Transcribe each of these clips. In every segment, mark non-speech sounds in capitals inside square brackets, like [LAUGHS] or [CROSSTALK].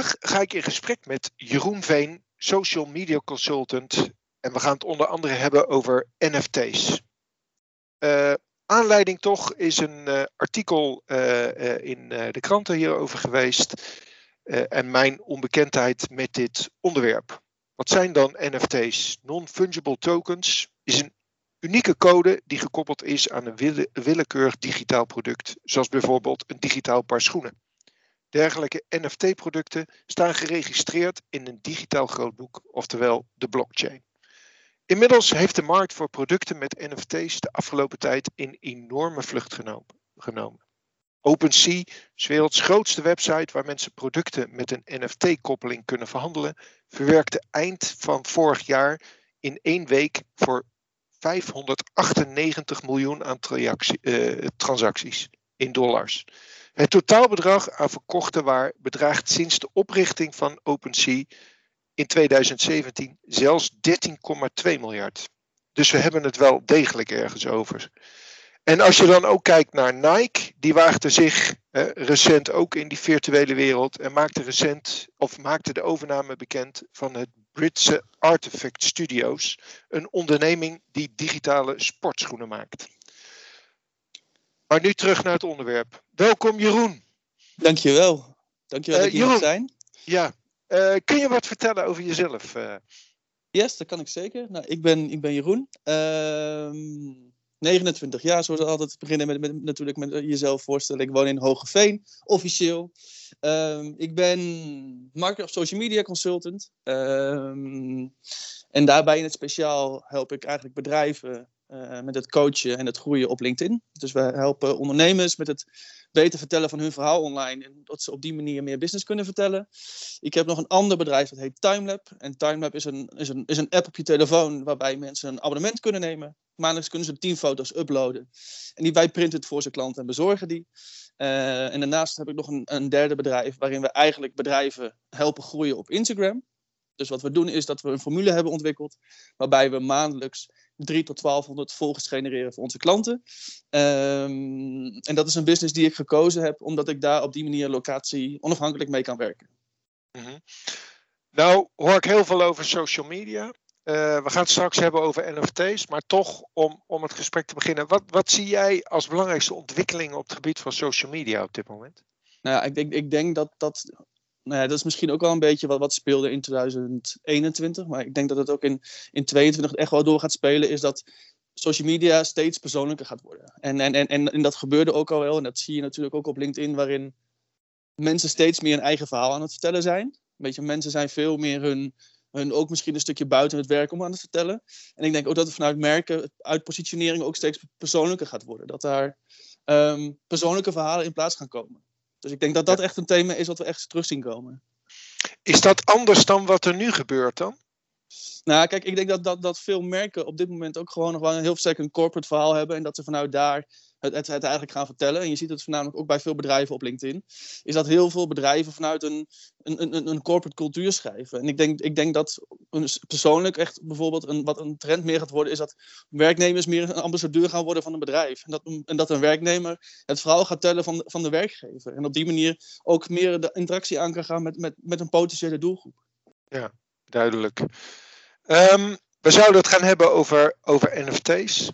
Vandaag ga ik in gesprek met Jeroen Veen, social media consultant. En we gaan het onder andere hebben over NFT's. Uh, aanleiding toch is een uh, artikel uh, in de kranten hierover geweest. en mijn onbekendheid met dit onderwerp. Wat zijn dan NFT's? Non-fungible tokens is een unieke code die gekoppeld is aan een wille willekeurig digitaal product, zoals bijvoorbeeld een digitaal paar schoenen. Dergelijke NFT-producten staan geregistreerd in een digitaal grootboek, oftewel de blockchain. Inmiddels heeft de markt voor producten met NFT's de afgelopen tijd in enorme vlucht genomen. OpenSea werelds grootste website waar mensen producten met een NFT-koppeling kunnen verhandelen, verwerkte eind van vorig jaar in één week voor 598 miljoen aan uh, transacties in dollars. Het totaalbedrag aan verkochte waar bedraagt sinds de oprichting van OpenSea in 2017 zelfs 13,2 miljard. Dus we hebben het wel degelijk ergens over. En als je dan ook kijkt naar Nike, die waagde zich recent ook in die virtuele wereld en maakte recent of maakte de overname bekend van het Britse Artifact Studios, een onderneming die digitale sportschoenen maakt. Maar nu terug naar het onderwerp. Welkom Jeroen. Dankjewel. Dankjewel uh, dat je hier zijn. Ja. Uh, kun je wat vertellen over jezelf? Uh? Yes, dat kan ik zeker. Nou, ik, ben, ik ben Jeroen. 29 jaar, zoals we altijd beginnen met, met, natuurlijk met jezelf voorstellen. Ik woon in Hogeveen, officieel. Um, ik ben marketer of social media consultant. Um, en daarbij in het speciaal help ik eigenlijk bedrijven uh, met het coachen en het groeien op LinkedIn. Dus we helpen ondernemers met het beter vertellen van hun verhaal online. En dat ze op die manier meer business kunnen vertellen. Ik heb nog een ander bedrijf dat heet Timelab. En Timelab is een, is een, is een app op je telefoon waarbij mensen een abonnement kunnen nemen. Maandelijks kunnen ze 10 foto's uploaden. En die wij printen het voor zijn klanten en bezorgen die. Uh, en daarnaast heb ik nog een, een derde bedrijf waarin we eigenlijk bedrijven helpen groeien op Instagram. Dus wat we doen is dat we een formule hebben ontwikkeld waarbij we maandelijks 3 tot 1200 volgers genereren voor onze klanten. Um, en dat is een business die ik gekozen heb omdat ik daar op die manier locatie onafhankelijk mee kan werken. Mm -hmm. Nou hoor ik heel veel over social media. Uh, we gaan het straks hebben over NFT's, maar toch om, om het gesprek te beginnen. Wat, wat zie jij als belangrijkste ontwikkelingen op het gebied van social media op dit moment? Nou ja, ik, denk, ik denk dat, dat nou dat is misschien ook wel een beetje wat, wat speelde in 2021. Maar ik denk dat het ook in, in 2022 echt wel door gaat spelen. Is dat social media steeds persoonlijker gaat worden. En, en, en, en, dat gebeurde ook al wel. En dat zie je natuurlijk ook op LinkedIn. Waarin mensen steeds meer een eigen verhaal aan het vertellen zijn. Weet je, mensen zijn veel meer hun, hun ook misschien een stukje buiten het werk om aan het vertellen. En ik denk ook dat het vanuit merken, uit positionering ook steeds persoonlijker gaat worden. Dat daar um, persoonlijke verhalen in plaats gaan komen. Dus ik denk dat dat echt een thema is wat we echt terug zien komen. Is dat anders dan wat er nu gebeurt dan? Nou, kijk, ik denk dat, dat, dat veel merken op dit moment ook gewoon nog wel een heel sterk een corporate verhaal hebben. En dat ze vanuit daar het, het, eigenlijk gaan vertellen. En je ziet het voornamelijk ook bij veel bedrijven op LinkedIn. Is dat heel veel bedrijven vanuit een, een, een, een corporate cultuur schrijven. En ik denk, ik denk dat persoonlijk echt bijvoorbeeld een, wat een trend meer gaat worden. Is dat werknemers meer een ambassadeur gaan worden van een bedrijf. En dat, en dat een werknemer het verhaal gaat tellen van, van de werkgever. En op die manier ook meer de interactie aan kan gaan met, met, met een potentiële doelgroep. Ja, duidelijk. Um, we zouden het gaan hebben over, over NFT's.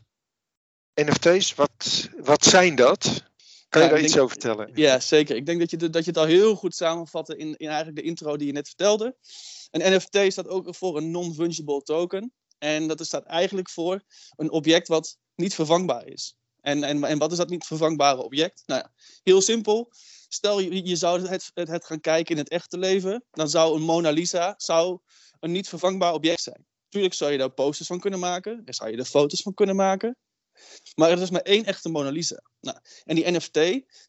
NFT's, wat, wat zijn dat? Kan je daar iets over vertellen? Ja, zeker. Ik denk dat je, dat je het al heel goed samenvatte in, in eigenlijk de intro die je net vertelde. Een NFT staat ook voor een non-fungible token. En dat staat eigenlijk voor een object wat niet vervangbaar is. En, en, en wat is dat niet vervangbare object? Nou ja, heel simpel. Stel je, je zou het, het, het gaan kijken in het echte leven, dan zou een Mona Lisa zou een niet vervangbaar object zijn. Tuurlijk zou je daar posters van kunnen maken, daar zou je er foto's van kunnen maken. Maar er is maar één echte Mona Lisa. Nou, en die NFT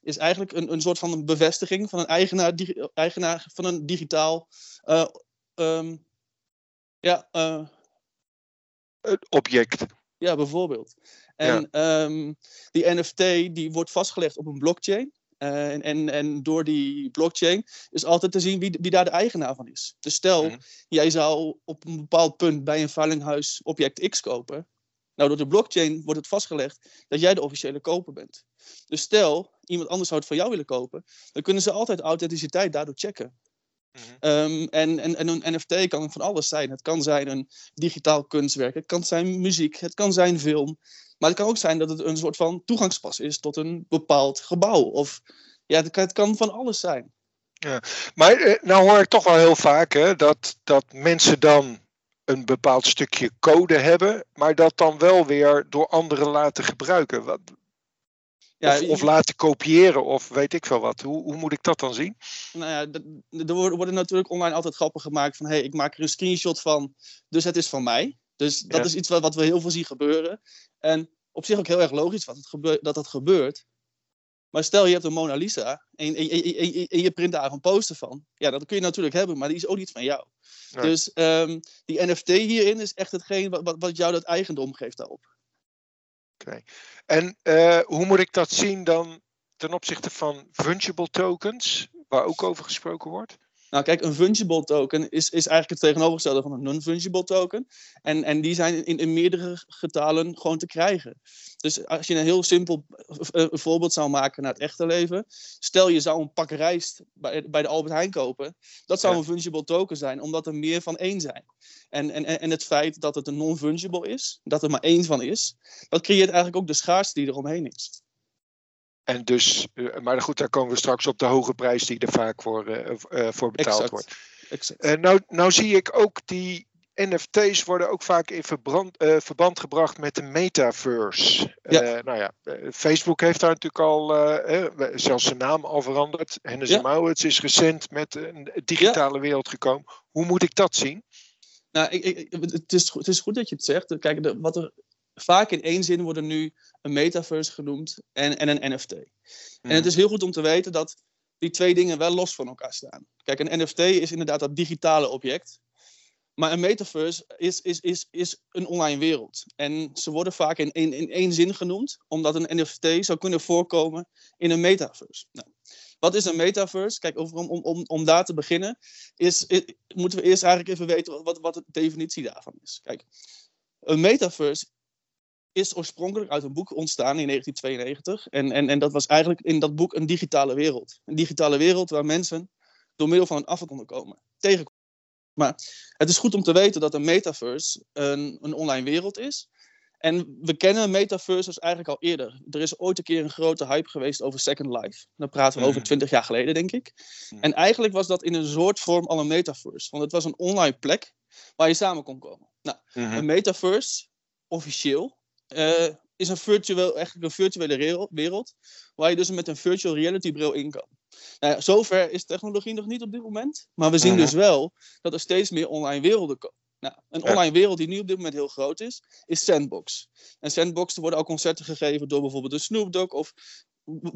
is eigenlijk een, een soort van bevestiging van een eigenaar, eigenaar van een digitaal uh, um, ja, uh, object. Ja, bijvoorbeeld. En ja. Um, die NFT die wordt vastgelegd op een blockchain. Uh, en, en, en, door die blockchain is altijd te zien wie, wie daar de eigenaar van is. Dus stel, mm -hmm. jij zou op een bepaald punt bij een veilinghuis object X kopen. Nou, door de blockchain wordt het vastgelegd dat jij de officiële koper bent. Dus stel, iemand anders zou het van jou willen kopen, dan kunnen ze altijd authenticiteit daardoor checken. Ehm, en, en, en een NFT kan van alles zijn. Het kan zijn een digitaal kunstwerk, het kan zijn muziek, het kan zijn film. Maar het kan ook zijn dat het een soort van toegangspas is tot een bepaald gebouw. Of ja, het kan, het kan van alles zijn. Ja, maar eh, nou hoor ik toch wel heel vaak hè, dat, dat mensen dan een bepaald stukje code hebben, maar dat dan wel weer door anderen laten gebruiken. Wat, ja, of, of, laten kopiëren of weet ik veel wat. Hoe, hoe moet ik dat dan zien? Nou ja, er worden natuurlijk online altijd grappen gemaakt van hé, hey, ik maak er een screenshot van, dus het is van mij. Dus dat is iets wat, wat we heel veel zien gebeuren. En op zich ook heel erg logisch wat het gebeurt, dat dat gebeurt. Maar stel je hebt een Mona Lisa en, en, en, en je print daar een poster van. Ja, dat kun je natuurlijk hebben, maar die is ook niet van jou. Dus um, die NFT hierin is echt hetgeen wat, wat jou dat eigendom geeft daarop. Oké. En uh, hoe moet ik dat zien dan ten opzichte van fungible tokens, waar ook over gesproken wordt? Nou, kijk, een fungible token is, is eigenlijk het tegenovergestelde van een non-fungible token. En, en die zijn in, in meerdere getalen gewoon te krijgen. Dus als je een heel simpel voorbeeld zou maken naar het echte leven. Stel je zou een pak rijst bij, bij de Albert Heijn kopen. Dat zou een fungible token zijn, omdat er meer van één zijn. En, en, en het feit dat het een non-fungible is, dat er maar één van is, dat creëert eigenlijk ook de schaarste die eromheen is. En dus, eh, maar goed, daar komen we straks op de hoge prijs die er vaak voor, uh, voor betaald wordt. Exact. nou, nou zie ik ook die NFT's worden ook vaak in verbrand, verband gebracht met de metaverse. Ja. nou ja, Facebook heeft daar natuurlijk al zelfs zijn naam al veranderd. Hennis ja. Mouwits is recent met een digitale wereld gekomen. Hoe moet ik dat zien? Nou, ik, ik, het, is, het is goed dat je het zegt. Kijk, de, wat er vaak in één zin worden nu een metaverse genoemd en, en een NFT. En het mhm. is heel goed om te weten dat die twee dingen wel los van elkaar staan. Kijk, een NFT is inderdaad dat digitale object. Maar een metaverse is, is, is, is een online wereld. En ze worden vaak in, in, in één zin genoemd, omdat een NFT zou kunnen voorkomen in een metaverse. Nou, wat is een metaverse? Kijk, om, om, om, om daar te beginnen, is, moeten we eerst eigenlijk even weten wat, wat de definitie daarvan is. Kijk, een metaverse is oorspronkelijk uit een boek ontstaan in 1992. En, en, en dat was eigenlijk in dat boek een digitale wereld. Een digitale wereld waar mensen door middel van een afval konden komen. Tegenkomen. Maar het is goed om te weten dat een metaverse een, een online wereld is. En we kennen metaverses eigenlijk al eerder. Er is ooit een keer een grote hype geweest over Second Life. Dan praten we over 20 mhm. jaar geleden, denk ik. Mhm. En eigenlijk was dat in een soort vorm al een metaverse. Want het was een online plek waar je samen kon komen. Nou, mhm. een metaverse, officieel, uh, is een virtueel, eigenlijk een virtuele wereld, waar je dus met een virtual reality bril in kan. Nou ja, zover is technologie nog niet op dit moment, maar we zien mhm. dus wel dat er steeds meer online werelden komen. Nou, een online wereld die nu op dit moment heel groot is, is Sandbox. En Sandbox, er worden al concerten gegeven door bijvoorbeeld de Snoop Dogg of,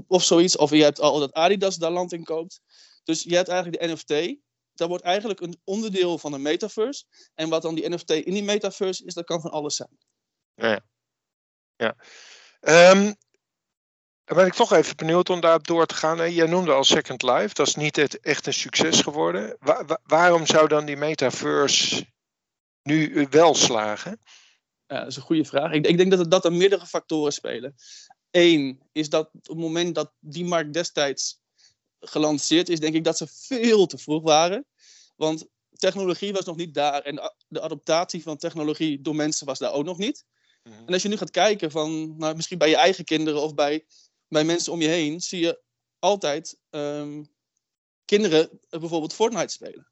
of zoiets. Of je hebt al dat Adidas daar land in koopt. Dus je hebt eigenlijk de NFT. Dat wordt eigenlijk een onderdeel van een metaverse. En wat dan die NFT in die metaverse is, dat kan van alles zijn. Ja ja. Um, dan ben ik toch even benieuwd om daarop door te gaan. Jij noemde al Second Life, dat is niet echt een succes geworden. waarom zou dan die metaverse nu wel slagen? Ja, dat is een goede vraag. Ik, ik denk dat, dat er meerdere factoren spelen. Eén is dat op het moment dat die markt destijds gelanceerd is, denk ik dat ze veel te vroeg waren. Want technologie was nog niet daar en de adaptatie van technologie door mensen was daar ook nog niet. Mhm. En als je nu gaat kijken van, nou, misschien bij je eigen kinderen of bij, bij mensen om je heen, zie je altijd um, kinderen bijvoorbeeld Fortnite spelen.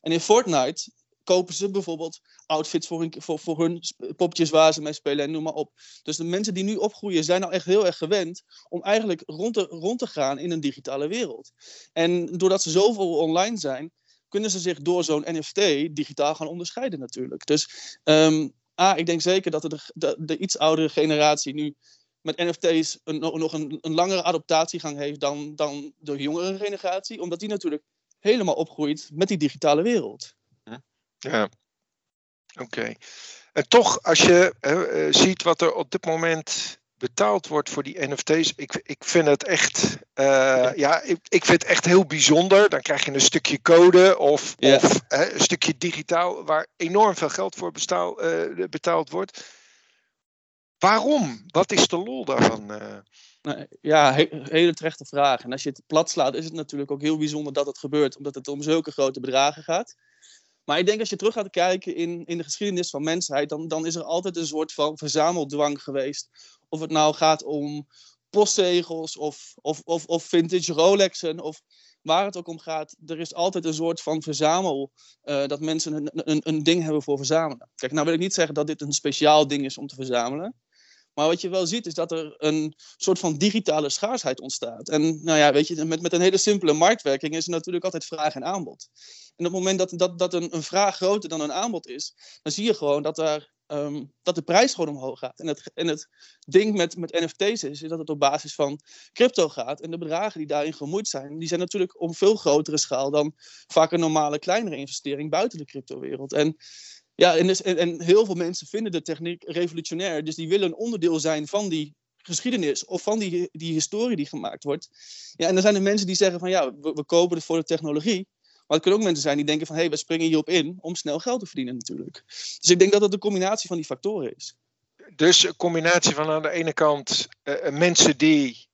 En in Fortnite kopen ze bijvoorbeeld outfits voor hun, voor, poppetjes waar ze mee spelen en noem maar op. Dus de mensen die nu opgroeien zijn nou echt heel erg gewend om eigenlijk rond te, rond te gaan in een digitale wereld. En doordat ze zoveel online zijn, kunnen ze zich door zo'n NFT digitaal gaan onderscheiden natuurlijk. Dus um, A, ik denk zeker dat de, de, de iets oudere generatie nu met NFT's een, nog een, een langere adaptatiegang heeft dan, dan de jongere generatie. Omdat die natuurlijk helemaal opgroeit met die digitale wereld. Ja, oké. En toch, als je uh, ziet wat er op dit moment betaald wordt voor die NFT's. Ik, ik vind het echt, uh, ja, ik, ik vind het echt heel bijzonder. Dan krijg je een stukje code of, of een stukje digitaal waar enorm veel geld voor bestaal, uh, betaald wordt. Waarom? Wat is de lol daarvan? Nou, ja, he hele terechte vraag. En als je het plat slaat, is het natuurlijk ook heel bijzonder dat het gebeurt, omdat het om zulke grote bedragen gaat. Maar ik denk als je terug gaat kijken in, in de geschiedenis van mensheid, dan, dan is er altijd een soort van verzameldwang geweest. Of het nou gaat om postzegels of, of, of, of vintage Rolexen of waar het ook om gaat. Er is altijd een soort van verzamel, uh, dat mensen een, een, een ding hebben voor verzamelen. Kijk, nou wil ik niet zeggen dat dit een speciaal ding is om te verzamelen. Maar wat je wel ziet is dat er een soort van digitale schaarsheid ontstaat. En nou ja, weet je, met, met een hele simpele marktwerking is er natuurlijk altijd vraag en aanbod. En op het moment dat, dat, dat een, een vraag groter dan een aanbod is, dan zie je gewoon dat, er, um, dat de prijs gewoon omhoog gaat. En het, en het ding met, met NFT's is, is dat het op basis van crypto gaat. En de bedragen die daarin gemoeid zijn, die zijn natuurlijk op veel grotere schaal dan vaak een normale kleinere investering buiten de cryptowereld. En ja, en, dus, en, heel veel mensen vinden de techniek revolutionair. Dus die willen een onderdeel zijn van die geschiedenis of van die, die historie die gemaakt wordt. Ja, en dan zijn er mensen die zeggen van ja, we, kopen het voor de technologie. Maar het kunnen ook mensen zijn die denken van hé, hey, we springen hierop in om snel geld te verdienen natuurlijk. Dus ik denk dat het een combinatie van die factoren is. Dus een combinatie van aan de ene kant uh, mensen die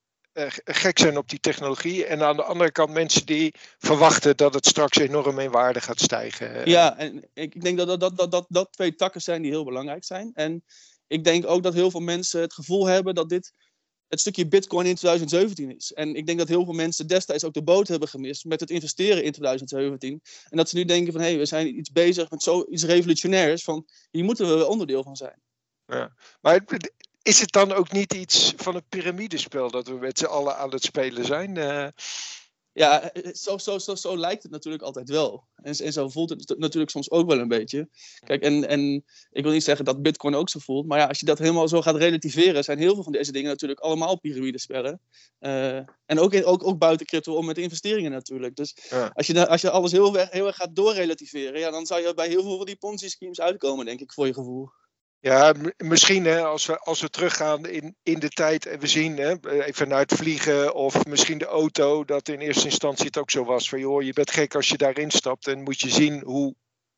gek zijn op die technologie. En aan de andere kant mensen die verwachten dat het straks enorm in waarde gaat stijgen. Ja, en ik denk dat dat, dat, dat, dat, dat twee takken zijn die heel belangrijk zijn. En ik denk ook dat heel veel mensen het gevoel hebben dat dit het stukje Bitcoin in 2017 is. En ik denk dat heel veel mensen destijds ook de boot hebben gemist met het investeren in 2017. En dat ze nu denken van hé, hey, we zijn iets bezig met zoiets revolutionairs. Van hier moeten we onderdeel van zijn. Ja. Maar is het dan ook niet iets van een piramidespel dat we met z'n allen aan het spelen zijn? Uh... Ja, eh, zo, zo, zo, zo lijkt het natuurlijk altijd wel. En, en zo voelt het natuurlijk soms ook wel een beetje. Kijk, en, en ik wil niet zeggen dat Bitcoin ook zo voelt. Maar ja, als je dat helemaal zo gaat relativeren, zijn heel veel van deze dingen natuurlijk allemaal piramidespellen. Uh, en ook, in, ook, ook buiten crypto om met investeringen natuurlijk. Dus ja. als, je, als je alles heel, heel erg gaat doorrelativeren, ja, dan zou je bij heel veel van die Ponzi-schemes uitkomen, denk ik, voor je gevoel. Ja, misschien hè, als, we, als we teruggaan in, in de tijd en we zien hè, even naar het vliegen of misschien de auto, dat in eerste instantie het ook zo was van joh, je bent gek als je daarin stapt en moet je zien hoe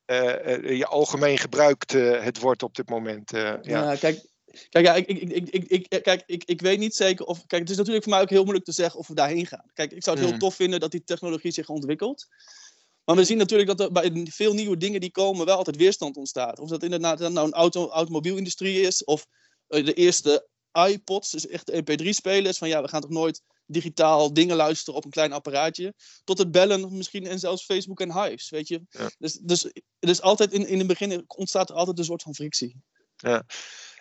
uh, je algemeen gebruikt uh, het wordt op dit moment. ja. ja, kijk, Kijk, ja, ik, ik, ik, ik, ik, kijk ik, ik weet niet zeker of. Kijk, het is natuurlijk voor mij ook heel moeilijk te zeggen of we daarheen gaan. Kijk, ik zou het heel mm. tof vinden dat die technologie zich ontwikkelt. Maar we zien natuurlijk dat er bij veel nieuwe dingen die komen wel altijd weerstand ontstaat. Of dat inderdaad nou een auto, automobielindustrie is, of eh, de eerste iPods, dus echt MP3-spelers. Van ja, we gaan toch nooit digitaal dingen luisteren op een klein apparaatje. Tot het bellen misschien en zelfs Facebook en Hives, weet je. Dus, dus, dus altijd in, in het begin ontstaat er altijd een soort van frictie. Ja.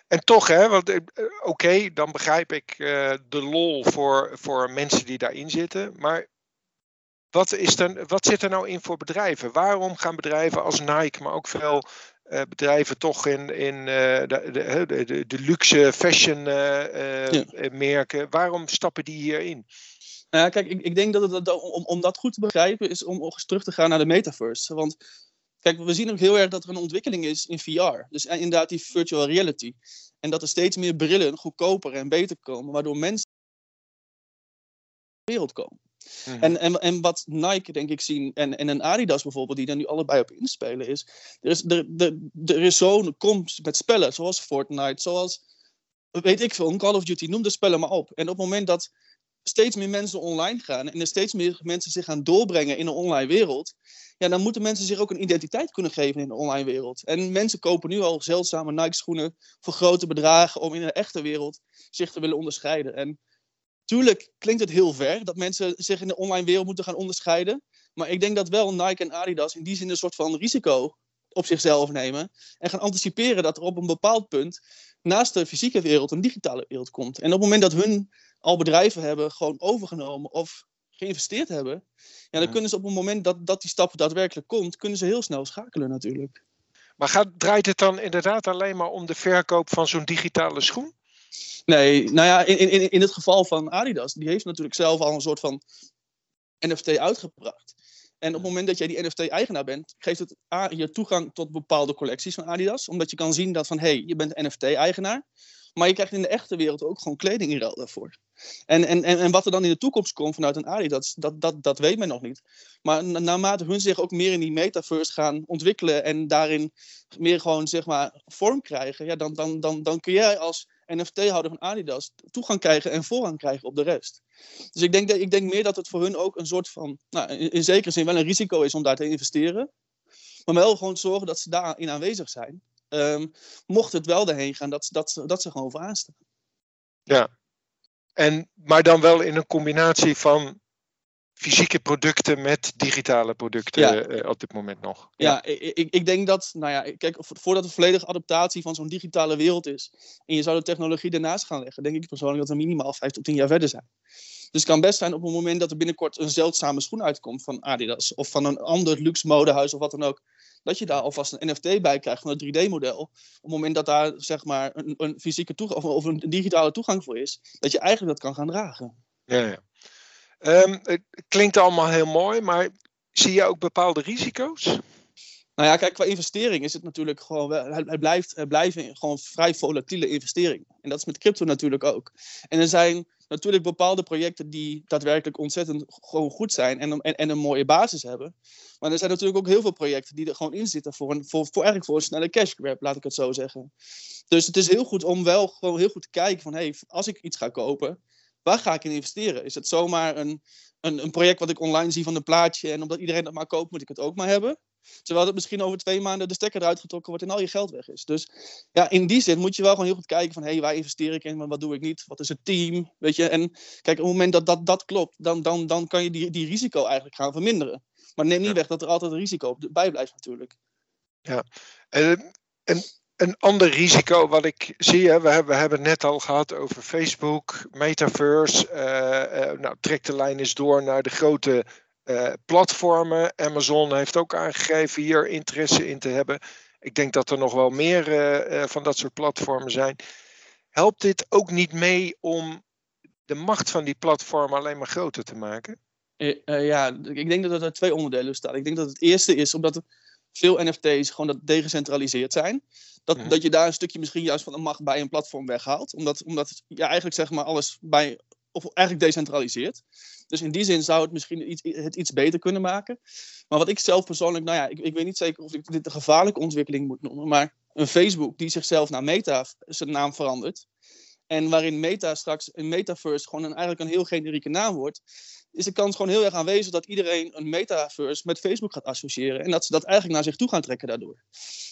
En toch, hè, want eh, oké, dan begrijp ik uh, de lol voor, voor mensen die daarin zitten. Maar wat, is er, wat zit er nou in voor bedrijven? Waarom gaan bedrijven als Nike, maar ook veel uh, bedrijven toch in, in uh, de, de, de, de, luxe fashion uh, ja. merken, waarom stappen die hierin? Nou ja, kijk, ik, ik denk dat het om, om dat goed te begrijpen is om eens terug te gaan naar de metaverse. Want kijk, we zien ook heel erg dat er een ontwikkeling is in VR. Dus inderdaad die virtual reality. En dat er steeds meer brillen goedkoper en beter komen, waardoor mensen in de wereld komen. Mhm. En, en, en wat Nike, denk ik, zien, en, en een Adidas bijvoorbeeld, die daar nu allebei op inspelen, is: er is, er, er, er is zo'n komst met spellen, zoals Fortnite, zoals, weet ik veel, Call of Duty, noem de spellen maar op. En op het moment dat steeds meer mensen online gaan en er steeds meer mensen zich gaan doorbrengen in de online wereld, ja, dan moeten mensen zich ook een identiteit kunnen geven in de online wereld. En mensen kopen nu al zeldzame Nike-schoenen voor grote bedragen om in de echte wereld zich te willen onderscheiden. En Tuurlijk klinkt het heel ver dat mensen zich in de online wereld moeten gaan onderscheiden. Maar ik denk dat wel Nike en Adidas in die zin een soort van risico op zichzelf nemen. En gaan anticiperen dat er op een bepaald punt naast de fysieke wereld een digitale wereld komt. En op het moment dat hun al bedrijven hebben gewoon overgenomen of geïnvesteerd hebben, ja, dan kunnen ze op het moment dat, dat die stap daadwerkelijk komt, kunnen ze heel snel schakelen natuurlijk. Maar gaat, draait het dan inderdaad alleen maar om de verkoop van zo'n digitale schoen? Nee, nou ja, in, in, in het geval van Adidas, die heeft natuurlijk zelf al een soort van NFT uitgebracht. En op het moment dat jij die NFT-eigenaar bent, geeft het je toegang tot bepaalde collecties van Adidas. Omdat je kan zien dat van, hé, hey, je bent NFT-eigenaar. Maar je krijgt in de echte wereld ook gewoon kleding in ruil daarvoor. En, en, en, en wat er dan in de toekomst komt vanuit een Adidas, dat, dat, dat weet men nog niet. Maar naarmate hun zich ook meer in die metaverse gaan ontwikkelen en daarin meer gewoon, zeg maar, vorm krijgen, ja, dan, dan, dan, dan kun jij als NFT-houder van Adidas toegang krijgen en voorrang krijgen op de rest. Dus ik denk, dat, ik denk meer dat het voor hun ook een soort van, nou, in, zekere zin wel een risico is om daar te investeren. Maar wel gewoon zorgen dat ze daarin aanwezig zijn. Ehm, mocht het wel erheen gaan, dat, dat, dat ze gewoon voor. Ja, en, maar dan wel in een combinatie van fysieke producten met digitale producten Ja. eh, op dit moment nog. Ja, ik, ik, ik denk dat, nou ja, kijk, vo- voordat de volledige adaptatie van zo'n digitale wereld is, en je zou de technologie ernaast gaan leggen, denk ik persoonlijk dat we minimaal 5 tot 10 jaar verder zijn. Dus het kan best zijn op het moment dat er binnenkort een zeldzame schoen uitkomt van Adidas, of van een ander luxe modehuis of wat dan ook, dat je daar alvast een NFT bij krijgt van het 3D-model. Op het moment dat daar zeg maar een, een fysieke toegang of, of een digitale toegang voor is, dat je eigenlijk dat kan gaan dragen. Ja, ja. Ehm, het klinkt allemaal heel mooi, maar zie je ook bepaalde risico's? Nou ja, kijk, qua investering is het natuurlijk gewoon. Het, blijft, gewoon vrij volatiele investeringen. En dat is met crypto natuurlijk ook. En er zijn natuurlijk bepaalde projecten die daadwerkelijk ontzettend gewoon goed zijn en, een- en, en een mooie basis hebben. Maar er zijn natuurlijk ook heel veel projecten die er gewoon in zitten voor, een, voor, voor voor een snelle cash grab, laat ik het zo zeggen. Dus het is heel goed om wel gewoon heel goed te kijken van, hé, hey, als ik iets ga kopen, waar ga ik in investeren? Is het zomaar een, een, een project wat ik online zie van een plaatje en omdat iedereen dat maar koopt, moet ik het ook maar hebben? Terwijl het misschien over twee maanden de stekker eruit getrokken wordt en al je geld weg is. Dus ja, in die zin moet je wel gewoon heel goed kijken van... hé, hey, waar investeer ik in, maar wat doe ik niet? Wat is het team? Weet je, en kijk, op het moment dat dat, dat klopt... Dan, dan, dan kan je die, die risico eigenlijk gaan verminderen. Maar neem niet Ja. weg dat er altijd een risico bij blijft natuurlijk. Eh, een, een ander risico wat ik zie, hè, we, hebben, we hebben het net al gehad over Facebook, Metaverse. eh, eh, nou, trek de lijn eens door naar de grote eh, platformen. Amazon heeft ook aangegeven hier interesse in te hebben. Ik denk dat er nog wel meer van dat soort platformen zijn. Helpt dit ook niet mee om de macht van die platformen alleen maar groter te maken? Ja, ik denk dat er twee onderdelen staan. Ik denk dat het eerste is omdat veel NFT's gewoon dat degecentraliseerd zijn. Dat, dat je daar een stukje misschien juist van de macht bij een platform weghaalt. Omdat, omdat je eigenlijk zeg maar alles bij, of eigenlijk decentraliseert. Dus in die zin zou het misschien iets, het iets beter kunnen maken. Maar wat ik zelf persoonlijk, nou ja, ik, ik weet niet zeker of ik dit een gevaarlijke ontwikkeling moet noemen. Maar een Facebook die zichzelf naar Meta zijn naam verandert. En waarin Meta straks een metaverse gewoon een, eigenlijk een heel generieke naam wordt is de kans gewoon heel erg aanwezig dat iedereen een metaverse met Facebook gaat associëren. En dat ze dat eigenlijk naar zich toe gaan trekken daardoor.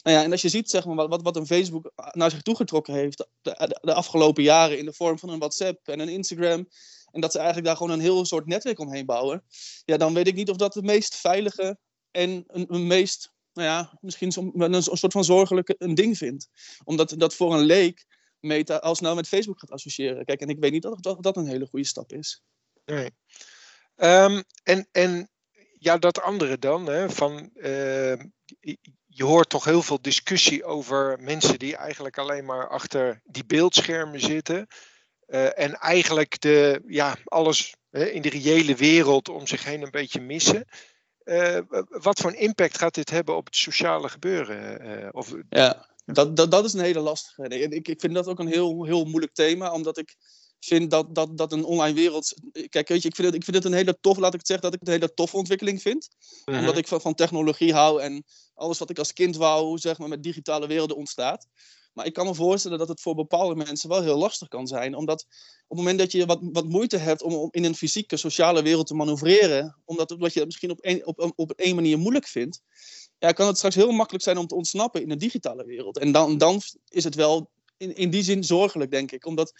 Nou ja, en als je ziet zeg maar, wat, wat, een Facebook naar zich toe getrokken heeft de, de, afgelopen jaren in de vorm van een WhatsApp en een Instagram. En dat ze eigenlijk daar gewoon een heel soort netwerk omheen bouwen. Ja, dan weet ik niet of dat de meest veilige en een, een meest, nou ja, misschien zo, een, een soort van zorgelijke een ding vindt. Omdat dat voor een leek Meta al snel met Facebook gaat associëren. Kijk, en ik weet niet of dat, dat een hele goede stap is. Nee. Ehm, en, en ja, dat andere dan, hè, van, ehm, je- hoort toch heel veel discussie over mensen die eigenlijk alleen maar achter die beeldschermen zitten. eh, en eigenlijk de, ja, alles hè, in de reële wereld om zich heen een beetje missen. Eh, wat voor een impact gaat dit hebben op het sociale gebeuren? eh, of, Ja, dat, dat, dat is een hele lastige. En Ik, ik vind dat ook een heel, heel moeilijk thema, omdat ik vind dat, dat, dat een online wereld. Kijk, weet je, ik vind, het, ik vind het een hele tof, laat ik het zeggen, dat ik het een hele toffe ontwikkeling vind. Mhm. Omdat ik van, van technologie hou en alles wat ik als kind wou, zeg maar, met digitale werelden ontstaat. Maar ik kan me voorstellen dat het voor bepaalde mensen wel heel lastig kan zijn. Omdat op het moment dat je wat, wat moeite hebt om, om in een fysieke, sociale wereld te manoeuvreren, omdat, omdat je het misschien op één op, op één manier moeilijk vindt, ja, kan het straks heel makkelijk zijn om te ontsnappen in de digitale wereld. En dan, dan is het wel in, in die zin zorgelijk, denk ik. Omdat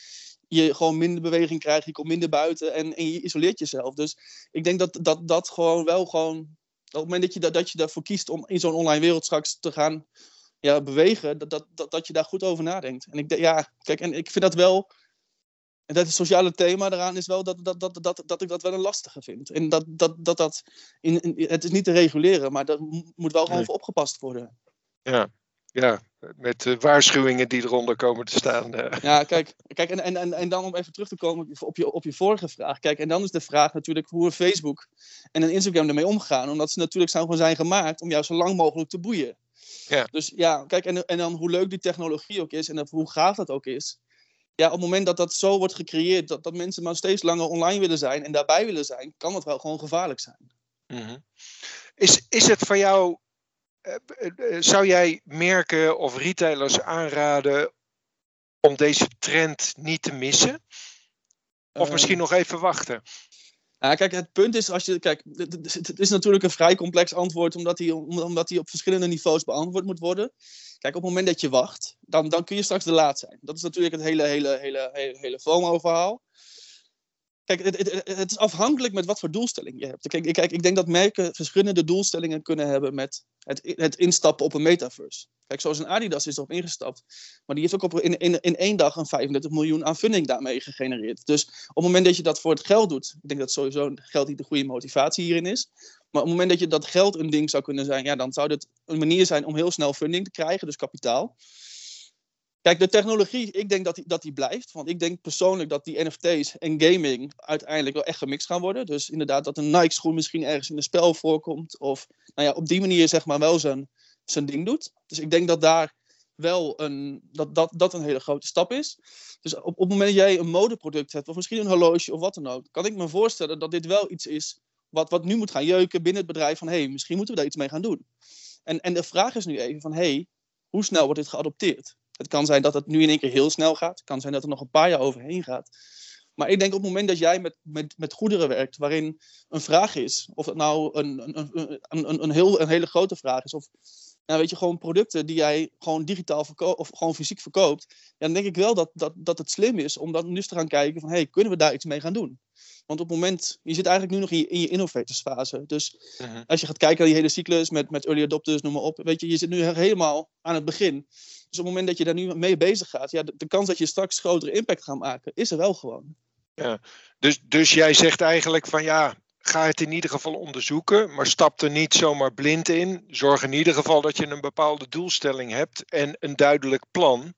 je gewoon minder beweging krijgt, je komt minder buiten en, en je isoleert jezelf. Dus ik denk dat dat, dat gewoon wel gewoon. Op het moment dat je, dat, dat je daarvoor kiest om in zo'n online wereld straks te gaan ja, bewegen, dat, dat, dat, dat je daar goed over nadenkt. En ik ja, kijk, en ik vind dat wel. En dat het sociale thema eraan is wel dat, dat, dat, dat, dat ik dat wel een lastige vind. En dat dat, dat, dat in, in- het is niet te reguleren, maar mo- moet wel gewoon Nee. voor opgepast worden. ja, ja, met eh, waarschuwingen die eronder komen te staan. eh. Ja, kijk, kijk en, en, en, dan om even terug te komen op je, op, je, vorige vraag. Kijk, en dan is de vraag natuurlijk hoe Facebook en Instagram ermee omgaan. Omdat ze natuurlijk zijn, gewoon zijn gemaakt om jou zo lang mogelijk te boeien. Ja. Dus ja, kijk, en, en dan hoe leuk die technologie ook is en hoe gaaf dat ook is. Ja, op het moment dat dat zo wordt gecreëerd, dat, dat mensen maar steeds langer online willen zijn en daarbij willen zijn, kan dat wel gewoon gevaarlijk zijn. Mhm. Is, is het voor jou, zou jij merken of retailers aanraden om deze trend niet te missen? Of Eh, misschien nog even wachten? Ja, kijk, het punt is, als je, kijk, het- is natuurlijk een vrij complex antwoord, omdat die, om- omdat die op verschillende niveaus beantwoord moet worden. Kijk, op het moment dat je wacht, dan, dan kun je straks de laat zijn. Dat is natuurlijk het hele, hele, hele, hele, hele FOMO-verhaal. Kijk, het, het, het- het is afhankelijk met wat voor doelstelling je hebt. Kijk, ik, kijk, ik denk dat merken verschillende doelstellingen kunnen hebben met het, het instappen op een metaverse. Kijk, zoals een Adidas is erop ingestapt. Maar die heeft ook op, in, in, in één dag een 35 miljoen aan funding daarmee gegenereerd. Dus op het moment dat je dat voor het geld doet, ik denk dat sowieso geld niet de goede motivatie hierin is. Maar op het moment dat je dat geld een ding zou kunnen zijn, ja, dan zou dit een manier zijn om heel snel funding te krijgen, dus kapitaal. Kijk, de technologie, ik denk dat die, dat die blijft. Want ik denk persoonlijk dat die NFT's en gaming uiteindelijk wel echt gemixt gaan worden. Dus inderdaad dat een Nike-schoen misschien ergens in een spel voorkomt. Of nou ja, op die manier zeg maar wel zijn, zijn ding doet. Dus ik denk dat daar wel een, dat, dat, dat een hele grote stap is. Dus op, op het moment dat jij een modeproduct hebt, of misschien een horloge of wat dan ook, kan ik me voorstellen dat dit wel iets is wat, wat nu moet gaan jeuken binnen het bedrijf. Van hé, hey, misschien moeten we daar iets mee gaan doen. En, en de vraag is nu even van hé, hey, hoe snel wordt dit geadopteerd? Het kan zijn dat het nu in één keer heel snel gaat. Het kan zijn dat er nog een paar jaar overheen gaat. Maar ik denk op het moment dat jij met, met, met goederen werkt, waarin een vraag is, of het nou een, een, een, een, een, heel, een hele grote vraag is, of nou, weet je, gewoon producten die jij gewoon digitaal verkoopt, of gewoon fysiek verkoopt, ja, dan denk ik wel dat, dat, dat het slim is om dan nu eens te gaan kijken van, hey, kunnen we daar iets mee gaan doen? Want op het moment, je zit eigenlijk nu nog in je, in je innovatorsfase. Dus Mhm. als je gaat kijken naar die hele cyclus met, met early adopters, noem maar op. Weet je, je zit nu helemaal aan het begin. Dus op het moment dat je daar nu mee bezig gaat, ja, de, de kans dat je straks grotere impact gaat maken, is er wel gewoon. Dus, dus jij zegt eigenlijk van ja, ga het in ieder geval onderzoeken, maar stap er niet zomaar blind in. Zorg in ieder geval dat je een bepaalde doelstelling hebt en een duidelijk plan.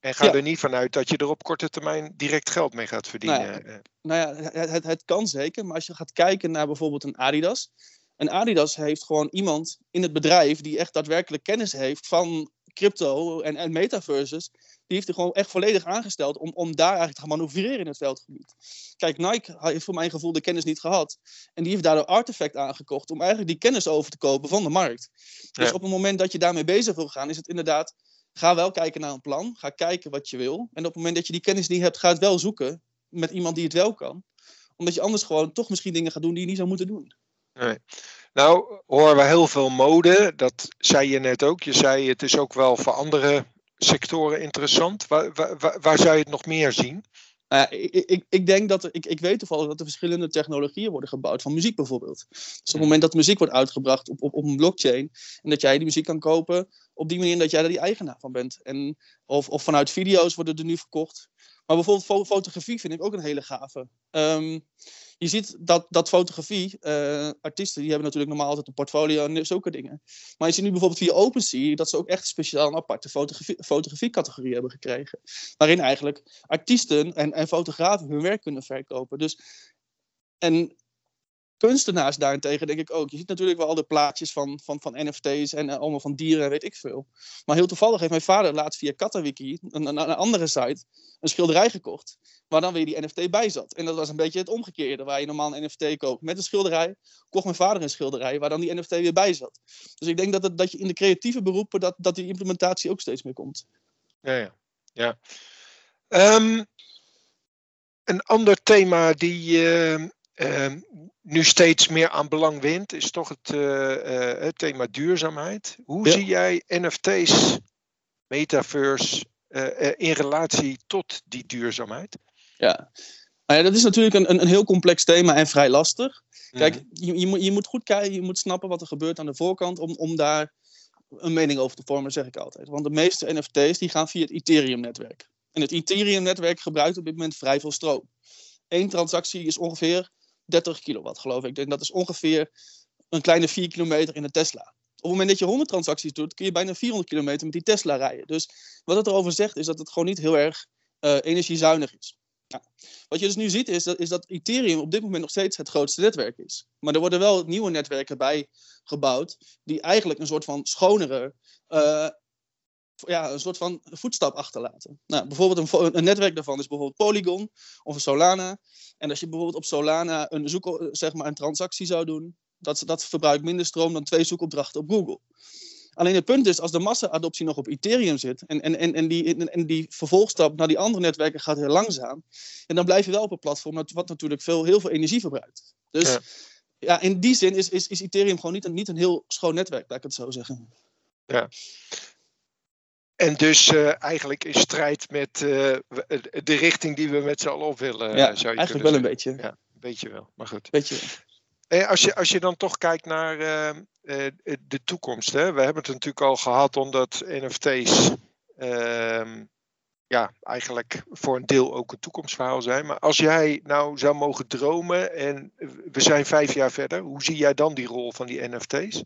En ga Ja. er niet vanuit dat je er op korte termijn direct geld mee gaat verdienen. Eh, Nou ja, het, het, het kan zeker, maar als je gaat kijken naar bijvoorbeeld een Adidas. Een Adidas heeft gewoon iemand in het bedrijf die echt daadwerkelijk kennis heeft van crypto en, en metaverses. Die heeft er gewoon echt volledig aangesteld om, om daar eigenlijk te gaan manoeuvreren in het veldgebied. Kijk, Nike heeft voor mijn gevoel de kennis niet gehad. En die heeft daardoor Artefact aangekocht om eigenlijk die kennis over te kopen van de markt. Dus Ja. op het moment dat je daarmee bezig wil gaan, is het inderdaad. Ga wel kijken naar een plan. Ga kijken wat je wil. En op het moment dat je die kennis niet hebt, ga het wel zoeken met iemand die het wel kan. Omdat je anders gewoon toch misschien dingen gaat doen die je niet zou moeten doen. Nou, horen we heel veel mode. Dat zei je net ook. Je zei het is ook wel voor andere sectoren interessant. Waar, waar, waar- zou je het nog meer zien? Nou ik, ik, ik denk dat er, ik, ik weet toevallig dat er verschillende technologieën worden gebouwd, van muziek bijvoorbeeld. Dus op het moment dat muziek wordt uitgebracht op, op, op een blockchain en dat jij die muziek kan kopen op die manier dat jij er die eigenaar van bent. En, of, of vanuit video's worden er nu verkocht. Maar bijvoorbeeld fo- fotografie vind ik ook een hele gave. Ehm, je ziet dat, dat fotografie, eh, artiesten, die hebben natuurlijk normaal altijd een portfolio en zulke dingen. Maar je ziet nu bijvoorbeeld via OpenSea dat ze ook echt speciaal een aparte fotografie, fotografie-categorie hebben gekregen. Waarin eigenlijk artiesten en, en fotografen hun werk kunnen verkopen. Dus, en kunstenaars daarentegen denk ik ook. Je ziet natuurlijk wel al de plaatjes van, van, van NFT's en eh, allemaal van dieren en weet ik veel. Maar heel toevallig heeft mijn vader laatst via Katawiki, een, andere site, een schilderij gekocht. Waar dan weer die NFT bij zat. En dat was een beetje het omgekeerde. Waar je normaal een NFT koopt met een schilderij, kocht mijn vader een schilderij waar dan die NFT weer bij zat. Dus ik denk dat, dat je in de creatieve beroepen, dat, dat die implementatie ook steeds meer komt. Ja, ja. ja. Ehm, een ander thema die ehm, ehm, nu steeds meer aan belang wint, is toch het, eh, eh, het thema duurzaamheid. Hoe Ja. zie jij NFT's, metaverse, eh, in relatie tot die duurzaamheid? Ja. Nou ja, dat is natuurlijk een, een, een heel complex thema en vrij lastig. Kijk, Mhm. je, je, moet, je moet goed kijken, je moet snappen wat er gebeurt aan de voorkant om, om daar een mening over te vormen, zeg ik altijd. Want de meeste NFT's die gaan via het Ethereum-netwerk. En het Ethereum-netwerk gebruikt op dit moment vrij veel stroom. Eén transactie is ongeveer 30 kilowatt, geloof ik. Dat is ongeveer een kleine 4 kilometer in een Tesla. Op het moment dat je 100 transacties doet, kun je bijna 400 kilometer met die Tesla rijden. Dus wat het erover zegt, is dat het gewoon niet heel erg eh, energiezuinig is. Ja. Wat je dus nu ziet, is dat, is dat Ethereum op dit moment nog steeds het grootste netwerk is. Maar er worden wel nieuwe netwerken bij gebouwd, die eigenlijk een soort van schonere, eh, ja, een soort van voetstap achterlaten. Nou, bijvoorbeeld een, een netwerk daarvan is bijvoorbeeld Polygon of een Solana. En als je bijvoorbeeld op Solana een, zoek, zeg maar een transactie zou doen, dat, dat verbruikt minder stroom dan twee zoekopdrachten op Google. Alleen het punt is, als de massa-adoptie nog op Ethereum zit en, en, en, en, die, en die vervolgstap naar die andere netwerken gaat heel langzaam, en dan blijf je wel op een platform wat natuurlijk veel, heel veel energie verbruikt. Dus ja, ja in die zin is, is, is Ethereum gewoon niet een, niet een heel schoon netwerk, laat ik het zo zeggen. Ja. En dus uh, eigenlijk in strijd met uh, de richting die we met z'n allen op willen. Ja, zou je eigenlijk wel een beetje. Ja, een beetje wel, maar goed. Beetje. En als, je, als je dan toch kijkt naar uh, de toekomst. Hè? We hebben het natuurlijk al gehad omdat NFT's ehm, ja, eigenlijk voor een deel ook een toekomstverhaal zijn. Maar als jij nou zou mogen dromen en we zijn vijf jaar verder, hoe zie jij dan die rol van die NFT's?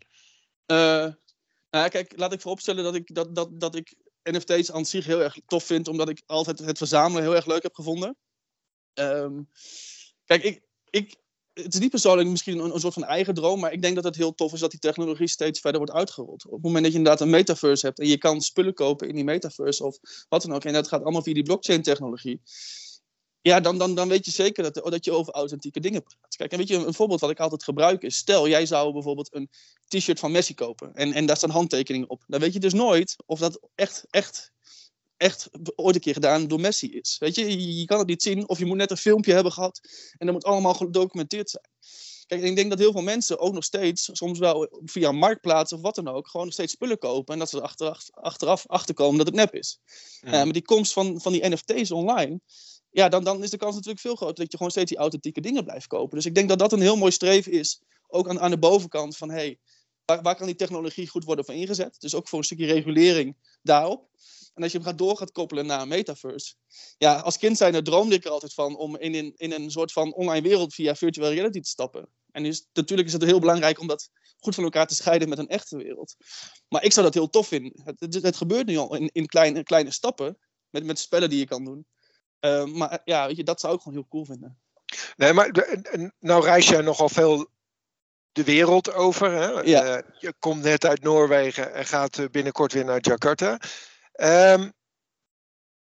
nou, kijk, laat ik vooropstellen dat ik, dat, dat, dat ik NFT's aan zich heel erg tof vind, omdat ik altijd het verzamelen heel erg leuk heb gevonden. Um, kijk, ik, ik, het is niet persoonlijk misschien een, een, soort van eigen droom, maar ik denk dat het heel tof is dat die technologie steeds verder wordt uitgerold. Op het moment dat je inderdaad een metaverse hebt en je kan spullen kopen in die metaverse of wat dan ook, en dat gaat allemaal via die blockchain-technologie, ja, dan, dan, dan weet je zeker dat, dat je over authentieke dingen praat. Kijk, en weet je, een voorbeeld wat ik altijd gebruik is, stel jij zou bijvoorbeeld een t-shirt van Messi kopen en, en daar staan handtekeningen op. Dan weet je dus nooit of dat echt, echt, echt ooit een keer gedaan door Messi is. Weet je, je, kan het niet zien of je moet net een filmpje hebben gehad en dat moet allemaal gedocumenteerd zijn. Kijk, ik denk dat heel veel mensen ook nog steeds, soms wel via marktplaats of wat dan ook, gewoon nog steeds spullen kopen. En dat ze er achteraf, achteraf achterkomen dat het nep is. Ja. Uh, maar die komst van, van die NFT's online, ja, dan, dan is de kans natuurlijk veel groter dat je gewoon steeds die authentieke dingen blijft kopen. Dus ik denk dat dat een heel mooi streven is, ook aan, aan de bovenkant van hey, waar, waar kan die technologie goed worden voor ingezet? Dus ook voor een stukje regulering daarop. En als je hem gaat door gaat koppelen naar een metaverse. Ja, als kind zijn droomde ik er altijd van om in, in, in een soort van online wereld via virtual reality te stappen. En dus, natuurlijk is het heel belangrijk om dat goed van elkaar te scheiden met een echte wereld. Maar ik zou dat heel tof vinden. Het, het, het gebeurt nu al in, in kleine, kleine stappen. Met, met spellen die je kan doen. Uh, maar ja, weet je, dat zou ik gewoon heel cool vinden. Nee, maar nou reis jij nogal veel de wereld over. Hè? Ja. Uh, je komt net uit Noorwegen en gaat eh, binnenkort weer naar Jakarta. Um,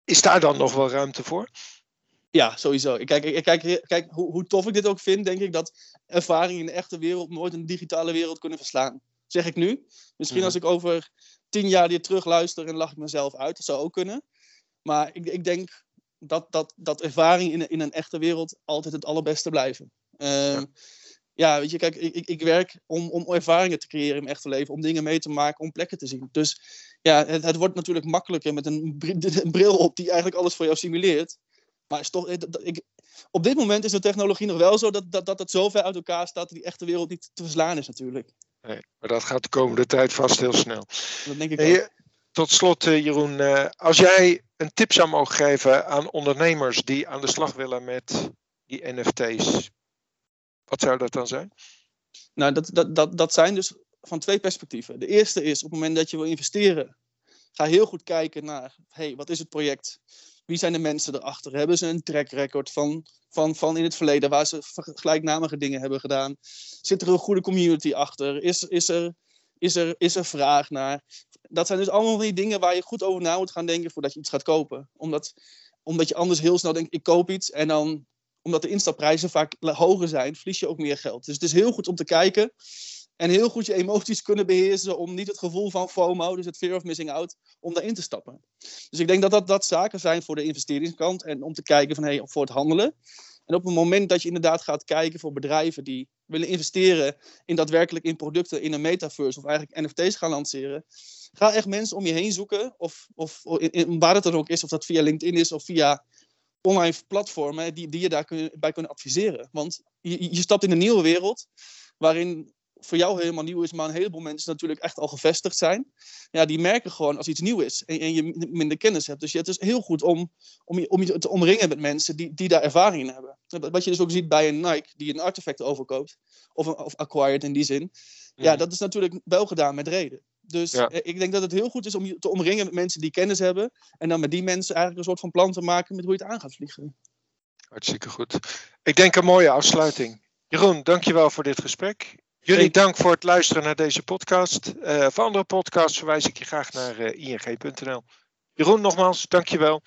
is daar dan nog wel ruimte voor? Ja, sowieso. Kijk, kijk, kijk, kijk hoe, hoe, tof ik dit ook vind, denk ik dat ervaringen in de echte wereld nooit een digitale wereld kunnen verslaan. Zeg ik nu. Misschien mm. als ik over tien jaar dit terug luister en lach ik mezelf uit. Dat zou ook kunnen. Maar ik, ik denk dat, dat, dat ervaring in, in een echte wereld altijd het allerbeste blijven. Uh, ja. ja. weet je, kijk, ik, ik werk om, om ervaringen te creëren in mijn echte leven, om dingen mee te maken, om plekken te zien. Dus ja, het, het wordt natuurlijk makkelijker met een, [LAUGHS] een bril op die eigenlijk alles voor jou simuleert. Maar is toch, ik, op dit moment is de technologie nog wel zo dat, dat, dat het zo ver uit elkaar staat dat die echte wereld niet te verslaan is natuurlijk. Nee, maar dat gaat de komende tijd vast heel snel. Dat denk ik hey, tot slot, eh, Jeroen, eh, als jij een tip zou mogen geven aan ondernemers die aan de slag willen met die NFT's, wat zou dat dan zijn? Nou, dat, dat, dat, dat zijn dus van twee perspectieven. De eerste is op het moment dat je wil investeren, ga heel goed kijken naar, hey, wat is het project? Wie zijn de mensen erachter? Hebben ze een track record van, van, van in het verleden waar ze gelijknamige dingen hebben gedaan? Zit er een goede community achter? Is, is, er, is, er, is er vraag naar? dat zijn dus allemaal die dingen waar je goed over na moet gaan denken voordat je iets gaat kopen. Omdat, omdat je anders heel snel denkt, ik koop iets. En dan, omdat de instapprijzen vaak hoger zijn, verlies je ook meer geld. Dus het is heel goed om te kijken. En heel goed je emoties kunnen beheersen om niet het gevoel van FOMO, dus het fear of missing out, om daarin te stappen. Dus ik denk dat dat, dat zaken zijn voor de investeringskant en om te kijken van, hey, voor het handelen. En op het moment dat je inderdaad gaat kijken voor bedrijven die willen investeren in daadwerkelijk in producten in een metaverse of eigenlijk NFT's gaan lanceren, Ga echt mensen om je heen zoeken. Of, of waar het dan ook is, of dat via LinkedIn is of via online platformen die, die je daarbij bij kunnen adviseren. Want je, je stapt in een nieuwe wereld waarin voor jou helemaal nieuw is, maar een heleboel mensen natuurlijk echt al gevestigd zijn. Ja, die merken gewoon als iets nieuw is en, en je minder kennis hebt. Dus het is heel goed om, om, je, om je te omringen met mensen die, die daar ervaring in hebben. Wat je dus ook ziet bij een Nike die een artefact overkoopt, of, of acquired in die zin. Ja, mhm. dat is natuurlijk wel gedaan met reden. Dus eh, ik denk dat het heel goed is om je te omringen met mensen die kennis hebben. En dan met die mensen eigenlijk een soort van plan te maken met hoe je het aan gaat vliegen. Hartstikke goed. Ik denk een mooie afsluiting. Jeroen, dankjewel voor dit gesprek. Jullie dank voor het luisteren naar deze podcast. Uh, voor andere podcasts verwijs ik je graag naar uh, eh, ing.nl. Jeroen, nogmaals, dankjewel.